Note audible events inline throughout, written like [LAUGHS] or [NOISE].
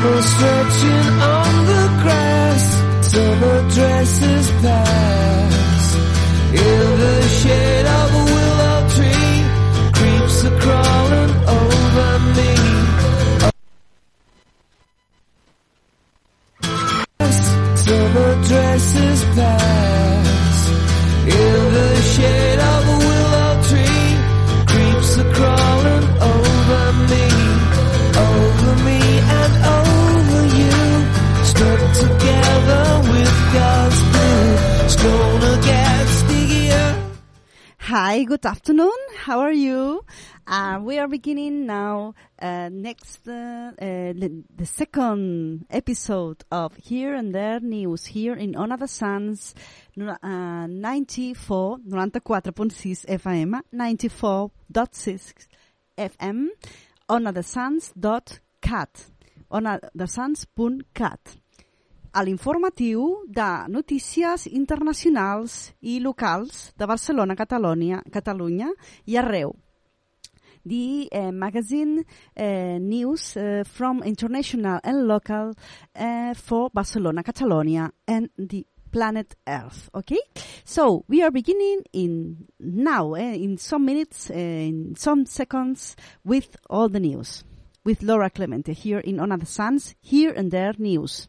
Summer stretching on the grass, summer dresses pass. In the shade of good afternoon. How are you? Uh, we are beginning now uh, next uh, uh, the, the second episode of Here and There News here in Ona Sants nu- uh, 94 94.6 FM 94.6 FM onadesants.cat onadesants.cat a l'informatiu de notícies internacionals i locals de Barcelona, Catalunya, Catalunya i arreu. The uh, magazine uh, news uh, from international and local uh, for Barcelona, Catalonia and the planet Earth. Okay, so we are beginning in now in some minutes, in some seconds, with all the news with Laura Clemente here in Ona de Sants, here and there news.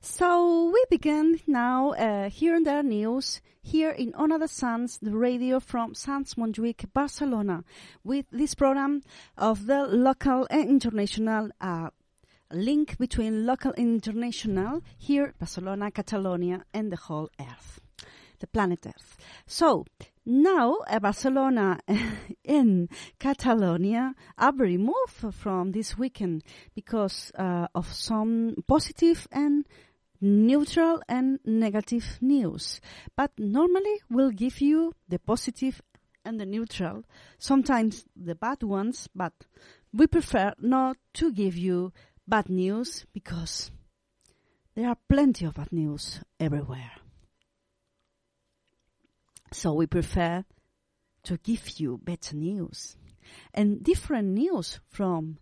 So we begin now uh, here and there news here in Ona de Sants, the radio from Sants Montjuïc, Barcelona, with this program of the local and international uh, link between local and international here, Barcelona, Catalonia, and the whole Earth, the planet Earth. So now uh, Barcelona [LAUGHS] in Catalonia are very moved from this weekend because uh, of some positive and neutral and negative news. But normally we'll give you the positive and the neutral, sometimes the bad ones, but we prefer not to give you bad news because there are plenty of bad news everywhere. So we prefer to give you better news and different news from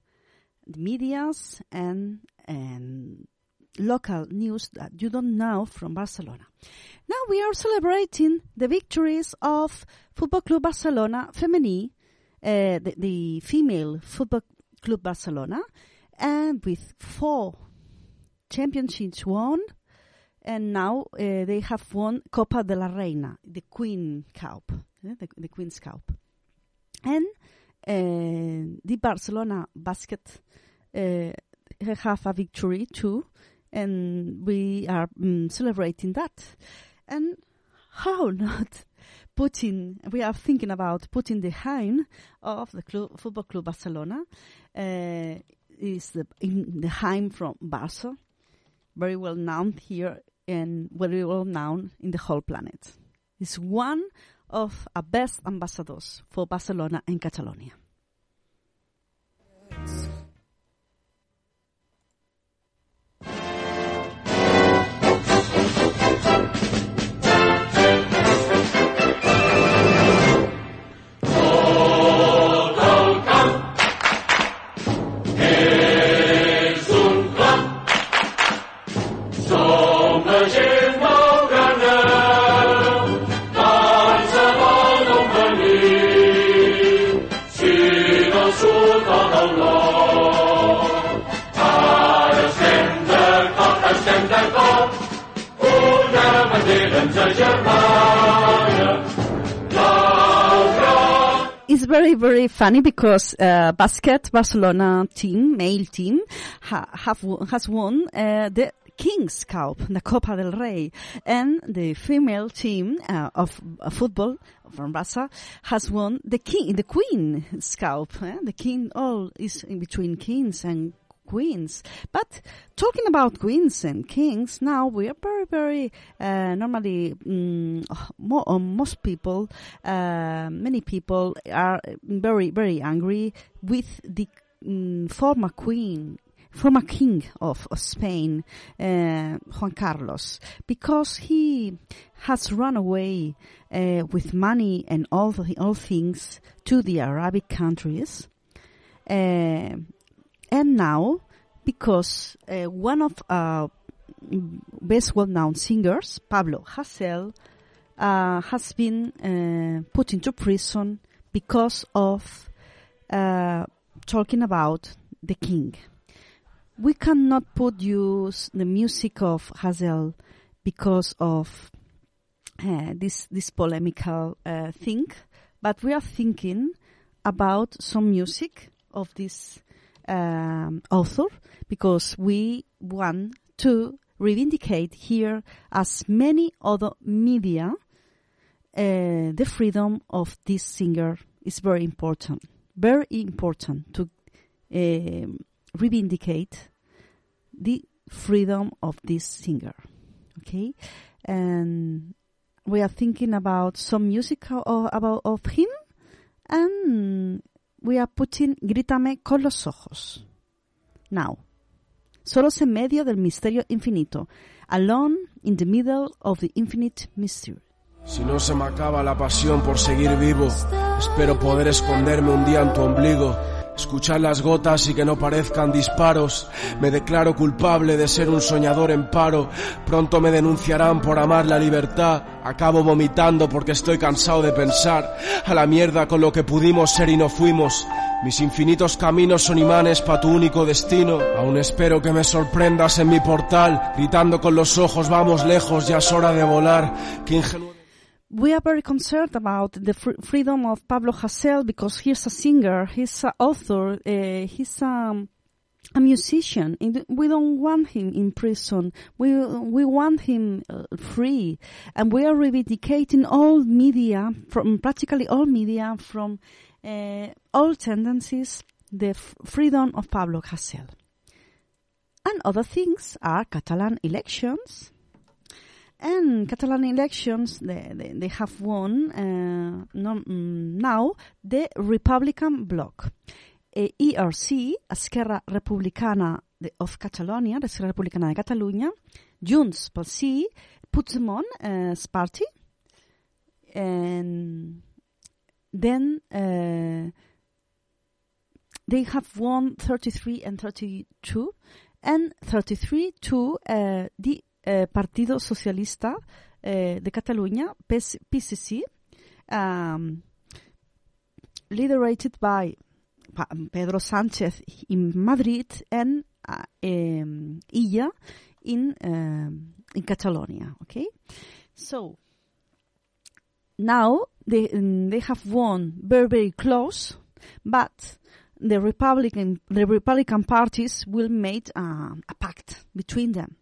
the medias and and local news that you don't know from Barcelona. Now we are celebrating the victories of Football Club Barcelona Femení, uh, the, the female Football Club Barcelona, and with four championships won, and now uh, they have won Copa de la Reina, the Queen Cup, eh, the, the Queen's Cup, and uh, the Barcelona basket uh, have a victory too, and we are mm, celebrating that. And how [LAUGHS] not putting? We are thinking about putting the hymn of the club, Football Club Barcelona. Uh, is the in the hymn from Barca, very well known here and well known in the whole planet. It's one of our best ambassadors for Barcelona and Catalonia. Very, funny because uh, basket Barcelona team, male team, ha, have has won uh, the King's Cup, the Copa del Rey, and the female team uh, of uh, football from Barca has won the King, the Queen's Cup. eh? The King, all is in between kings and queens. But talking about queens and kings, now we are very, very uh, normally mm, mo uh, most people, uh, many people are very, very angry with the mm, former queen. Former king of, of Spain, uh, Juan Carlos, because he has run away uh, with money and all the, all things to the Arabic countries, uh, and now, because uh, one of our best well-known singers, Pablo Hasél, uh, has been uh, put into prison because of uh, talking about the king. We cannot put the music of Hasél because of uh, this this polemical uh, thing, but we are thinking about some music of this um, author because we want to reivindicate here, as many other media, uh, the freedom of this singer is very important. Very important to um reivindicate the freedom of this singer. Okay, and we are thinking about some music o- about of him, and we are putting Grítame con los ojos. Now, solos en medio del misterio infinito, alone in the middle of the infinite mystery. Si no se me acaba la pasión por seguir vivo, espero poder esconderme un día en tu ombligo, escuchar las gotas y que no parezcan disparos. Me declaro culpable de ser un soñador en paro. Pronto me denunciarán por amar la libertad. Acabo vomitando porque estoy cansado de pensar. A la mierda con lo que pudimos ser y no fuimos. Mis infinitos caminos son imanes para tu único destino. Aún espero que me sorprendas en mi portal, gritando con los ojos, vamos lejos, ya es hora de volar. We are very concerned about the fr- freedom of Pablo Hasél because he's a singer, he's an author, uh, he's um, a musician. We don't want him in prison. We we want him uh, free, and we are reivindicating all media from practically all media from uh, all tendencies the freedom of Pablo Hasél. And other things are Catalan elections. And Catalan elections, they, they, they have won uh, no, mm, now the Republican bloc. ERC, Esquerra Republicana de, of Catalonia, Esquerra Republicana de Catalunya, Junts pel Sí, Puigdemont, uh, party, and then uh, they have won 33 and 32, and 33 to uh, the uh, Partido Socialista uh, de Catalunya, PS PCC, um, liderated by Pedro Sánchez in Madrid and uh, um, Illa in in Catalonia. Okay, so now they um, they have won very very close, but the Republican the Republican parties will make uh, a pact between them.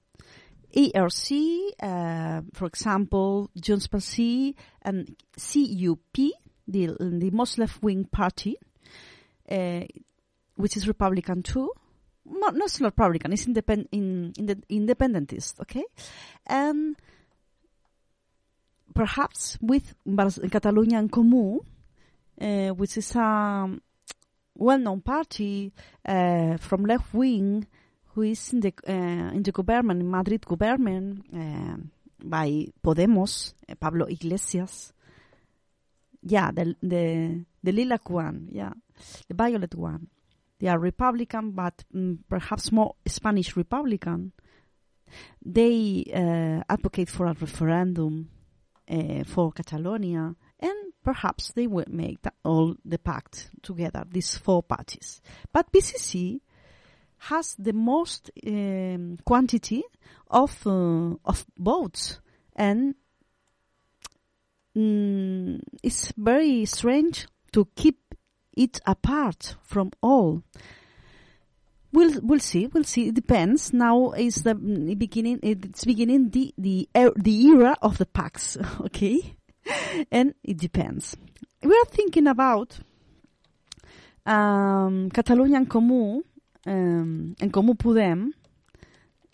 ERC, uh, for example, Junts pel Sí and CUP, the the most left wing party, uh, which is Republican too. Not, not Republican, it's independ- in, in the independentist, okay? And perhaps with Catalunya en Comú, uh, which is a well-known party uh, from left wing who is in the uh, in the government, in Madrid government uh, by Podemos, uh, Pablo Iglesias. Yeah, the the the lilac one, yeah, the violet one. They are Republican, but mm, perhaps more Spanish Republican. They uh, advocate for a referendum uh, for Catalonia, and perhaps they will make all the pact together, these four parties. But PCC has the most um, quantity of uh, of votes, and mm, it's very strange to keep it apart from all. We'll we'll see. We'll see. It depends. Now is the beginning. It's beginning the the er- the era of the pacts. [LAUGHS] Okay, and it depends. We are thinking about um, Catalonia Comú, um, en Comú Podem,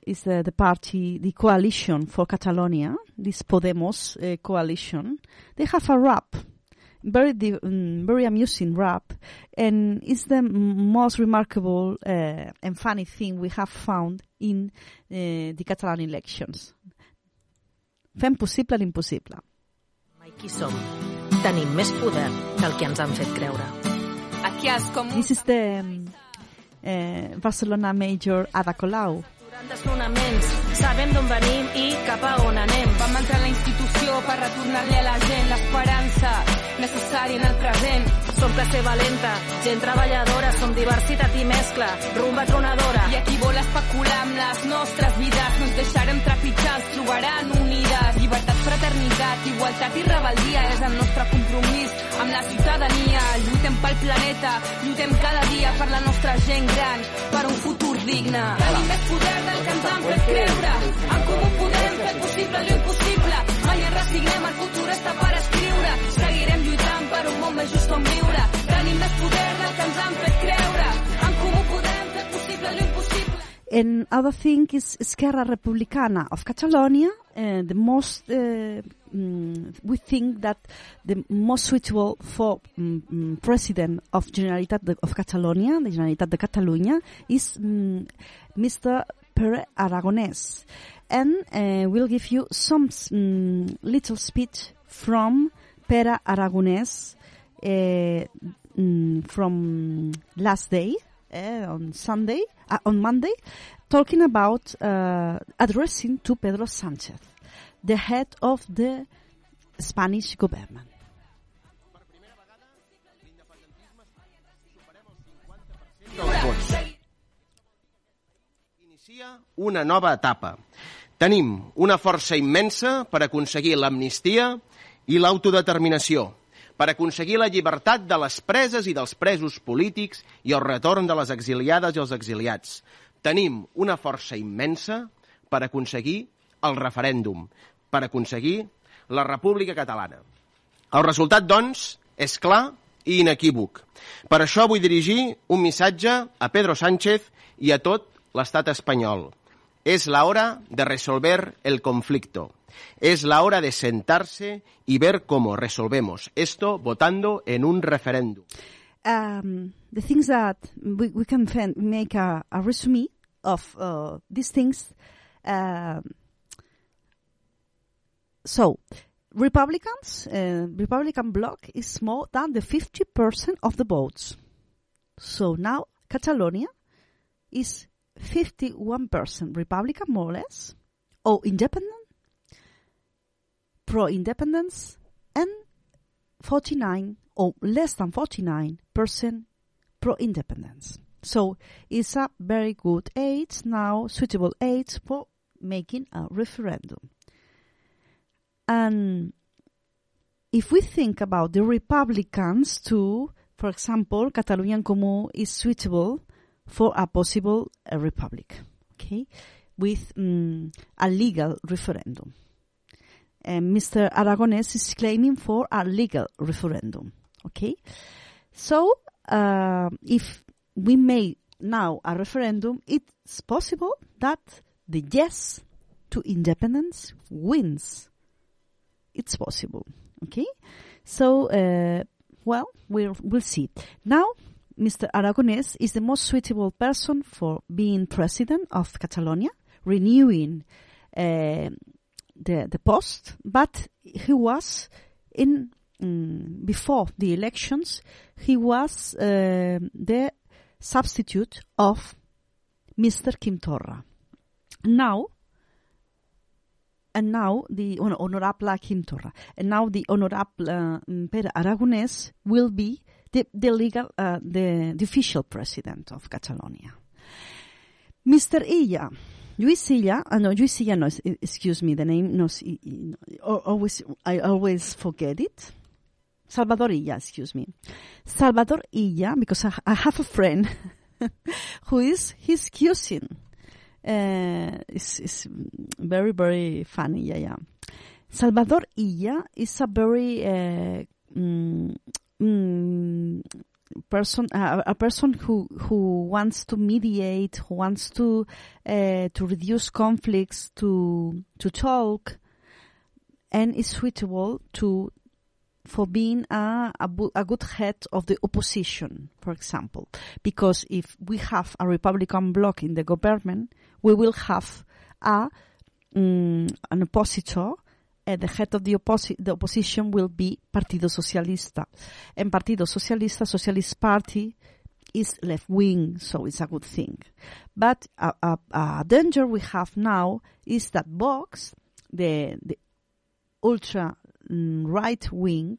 is the, the party, the coalition for Catalonia, this Podemos uh, coalition. They have a rap, very um, very amusing rap, and it's the most remarkable uh, and funny thing we have found in uh, the Catalan elections. Fem possible l'impossible. Mai qui som. Tenim més poder que el que ens han fet creure. Aquí has com This is the um, uh, Barcelona Major Ada Colau. Sabem d'on venim i cap a on anem. Vam entrar a la institució per retornar-li a la gent l'esperança necessària en el present. Som classe valenta, gent treballadora, som diversitat i mescla, rumba tronadora. I a qui vol especular amb les nostres vides no ens deixarem fraternitat, igualtat i rebeldia és el nostre compromís amb la ciutadania. Lluitem pel planeta, lluitem cada dia per la nostra gent gran, per un futur digne. Tenim més poder del que ens han fet creure. En comú podem fer possible l'impossible. Mai ens resignem, el futur està per escriure. Seguirem lluitant per un món més just on viure. Tenim més poder del que ens han fet creure. And other thing is Esquerra Republicana of Catalonia. Uh, the most uh, mm, we think that the most suitable for mm, mm, president of Generalitat de, of Catalonia, the Generalitat de Catalunya, is mm, Mr. Pere Aragonès, and uh, we'll give you some mm, little speech from Pere Aragonès uh, mm, from last day uh, on Sunday, uh, on Monday, talking about uh, addressing to Pedro Sanchez, the head of the Spanish government. Inicia una nova etapa. Tenim una força immensa per aconseguir l'amnistia i l'autodeterminació, per aconseguir la llibertat de les preses i dels presos polítics i el retorn de les exiliades i els exiliats. Tenim una força immensa per aconseguir el referèndum, per aconseguir la República Catalana. El resultat, doncs, és clar i inequívoc. Per això vull dirigir un missatge a Pedro Sánchez i a tot l'estat espanyol. Es la hora de resolver el conflicto. Es la hora de sentarse y ver cómo resolvemos esto votando en un referéndum. um, the things that we, we can make a, a resume of uh, these things. Um, so, Republicans, uh, Republican bloc is more than the 50% of the votes. So now Catalonia is 51% Republican, more or less, or independent, pro-independence, and 49 or less than 49% pro-independence. So it's a very good age now, suitable age for making a referendum. And if we think about the Republicans too, for example, Catalonia en Comú is suitable for a possible uh, republic, okay, with mm, a legal referendum. And Mr. Aragonès is claiming for a legal referendum, okay? So, uh, if we make now a referendum, it's possible that the yes to independence wins. It's possible. Okay? So, uh, well, we'll, we'll see. Now, Mr. Aragonès is the most suitable person for being president of Catalonia, renewing uh, the, the post, but he was in, mm, before the elections, he was uh, the substitute of Mr. Quim Torra. Now, and now the hon- Honorable Quim Torra, and now the Honorable uh, Pere Aragonès will be the, the legal, uh, the, the official president of Catalonia. Mr. Illa, Luis Illa, uh, no, Luis Illa, no, excuse me, the name, no, always, I always forget it. Salvador Illa, excuse me. Salvador Illa, because I, I have a friend [LAUGHS] who is his cousin. Uh, it's, it's very, very funny, yeah, yeah. Salvador Illa is a very uh, mm, mm, person, uh, a person who who wants to mediate, who wants to uh, to reduce conflicts, to to talk, and is suitable to for being a, a, a good head of the opposition, for example. Because if we have a Republican bloc in the government, we will have a mm, an oppositor. Uh, the head of the, opposi- the opposition will be Partido Socialista. And Partido Socialista, Socialist Party, is left wing, so it's a good thing. But a, a, a danger we have now is that Vox, the, the ultra mm, right wing,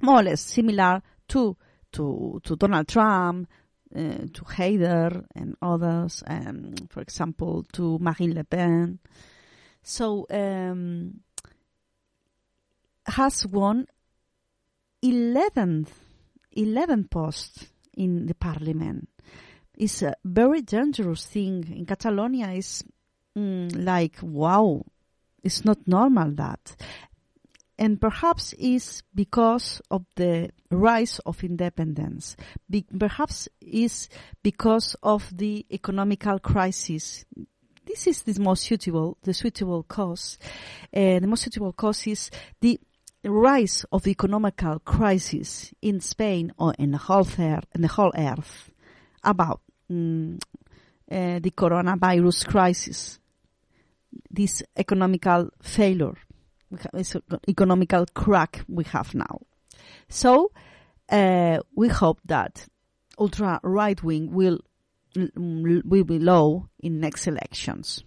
more or less similar to to to Donald Trump, uh, to Haider and others, um, for example, to Marine Le Pen. So um, has won 11, 11 posts in the parliament. It's a very dangerous thing in Catalonia. Is mm, like wow, it's not normal that and perhaps is because of the rise of independence. Be- perhaps is because of the economical crisis. This is the most suitable, the suitable cause. Uh, the most suitable cause is the rise of the economical crisis in Spain or in the whole earth, in the whole earth about mm, uh, the coronavirus crisis, this economical failure this economical crack we have now. So uh, we hope that ultra right wing will will be low in next elections.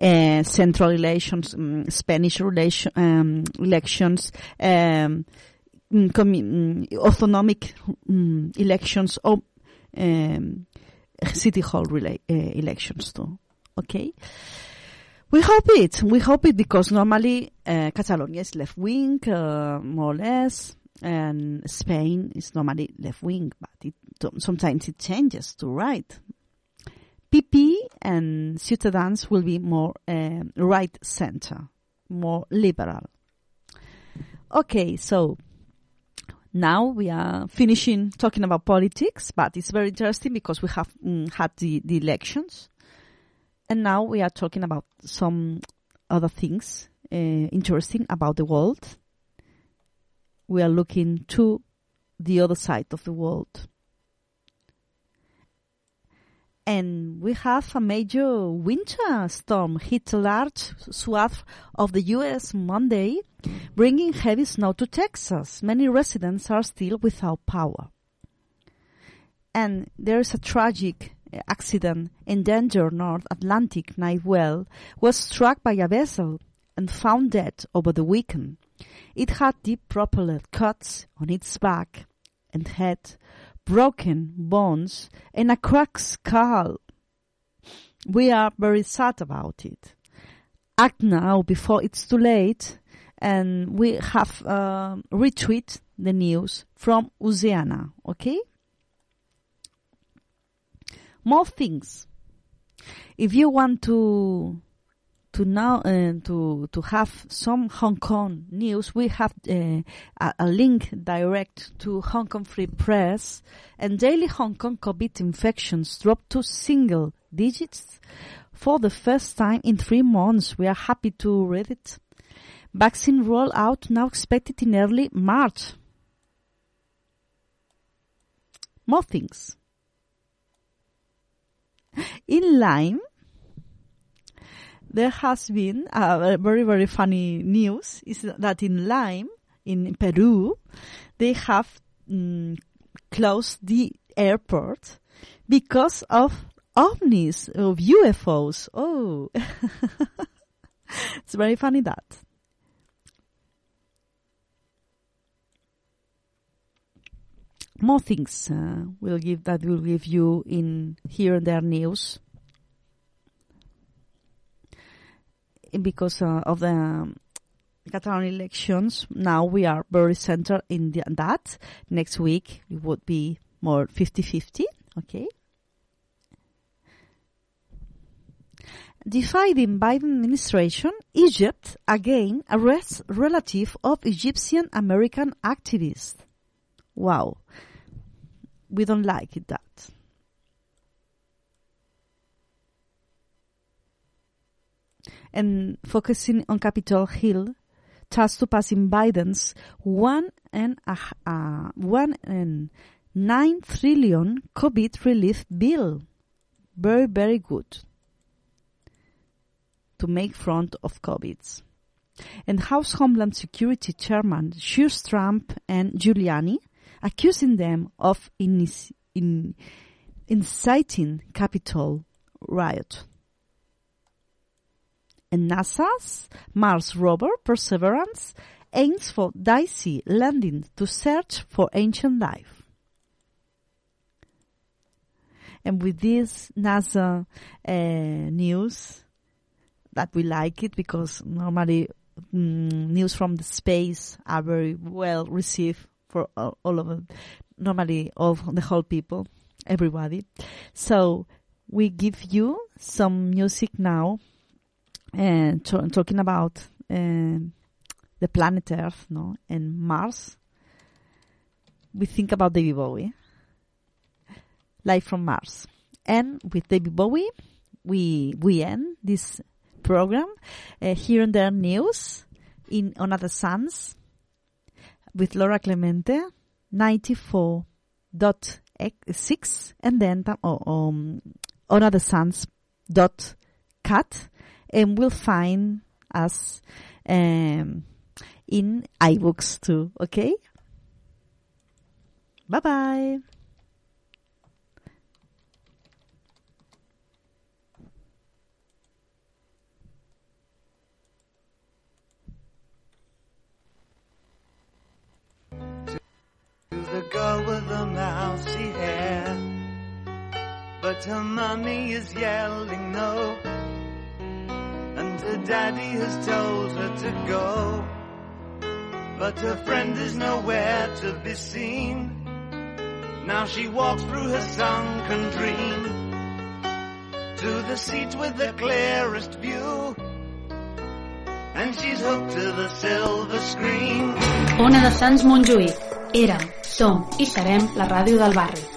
Uh, central elections, um, Spanish relation, um, elections, um, mm, mm, autonomic mm, elections, or um, city hall uh, elections too. Okay. We hope it. We hope it because normally uh, Catalonia is left wing, uh, more or less, and Spain is normally left wing, but it, sometimes it changes to right. PP and Ciutadans will be more um, right center, more liberal. Okay, so now we are finishing talking about politics, but it's very interesting because we have mm, had the, the elections. And now we are talking about some other things uh, interesting about the world. We are looking to the other side of the world. And we have a major winter storm hit a large swath of the U.S. Monday, bringing heavy snow to Texas. Many residents are still without power. And there is a tragic accident in endangered North Atlantic right whale was struck by a vessel and found dead over the weekend. It had deep propeller cuts on its back and head, broken bones, and a cracked skull. We are very sad about it. Act now before it's too late, and we have uh, retweet the news from Oceana, okay? more things. If you want to to now uh, to to have some Hong Kong news, we have uh, a, a, link direct to Hong Kong Free Press, and daily Hong Kong COVID infections dropped to single digits for the first time in three months. We are happy to read it. Vaccine rollout now expected in early March. More things. In Lima, there has been a very, very funny news is that in Lima, in Peru, they have mm, closed the airport because of ovnis, of UFOs. Oh. [LAUGHS] it's very funny that. More things uh, will give that will give you in here and there news because uh, of the um, Catalan elections. Now we are very centered in the, that. Next week it would be more 50-50. Okay. Dividing Biden administration, Egypt again arrests relative of Egyptian American activist. Wow. We don't like it that. And focusing on Capitol Hill, tasked to passing Biden's one and a, uh, one and nine trillion COVID relief bill. Very, very good to make front of COVID. And House Homeland Security Chairman Shears Trump and Giuliani accusing them of in, in, inciting Capitol riot. And NASA's Mars rover Perseverance aims for dicey landing to search for ancient life. And with this NASA uh, news, that we like it because normally mm, news from the space are very well received for all, all of them, normally all the whole people, everybody. So we give you some music now, and to, talking about uh, the planet Earth, no, and Mars. We think about David Bowie, live from Mars, and with David Bowie, we we end this program uh, here and there news in Ona de Sants with Laura Clemente ninety four dot six, and then oh, um, Ona de Sants dot cat and we'll find us um, in iVoox too okay bye bye the girl with the mousy hair. But her is yelling no. Daddy has told her to go. But her friend is nowhere to be seen. Now she walks through her sunken dream to the seat with the clearest view. And she's hooked to the silver screen. Ona de Sants Montjuïc. Érem, som i serem la ràdio del barri.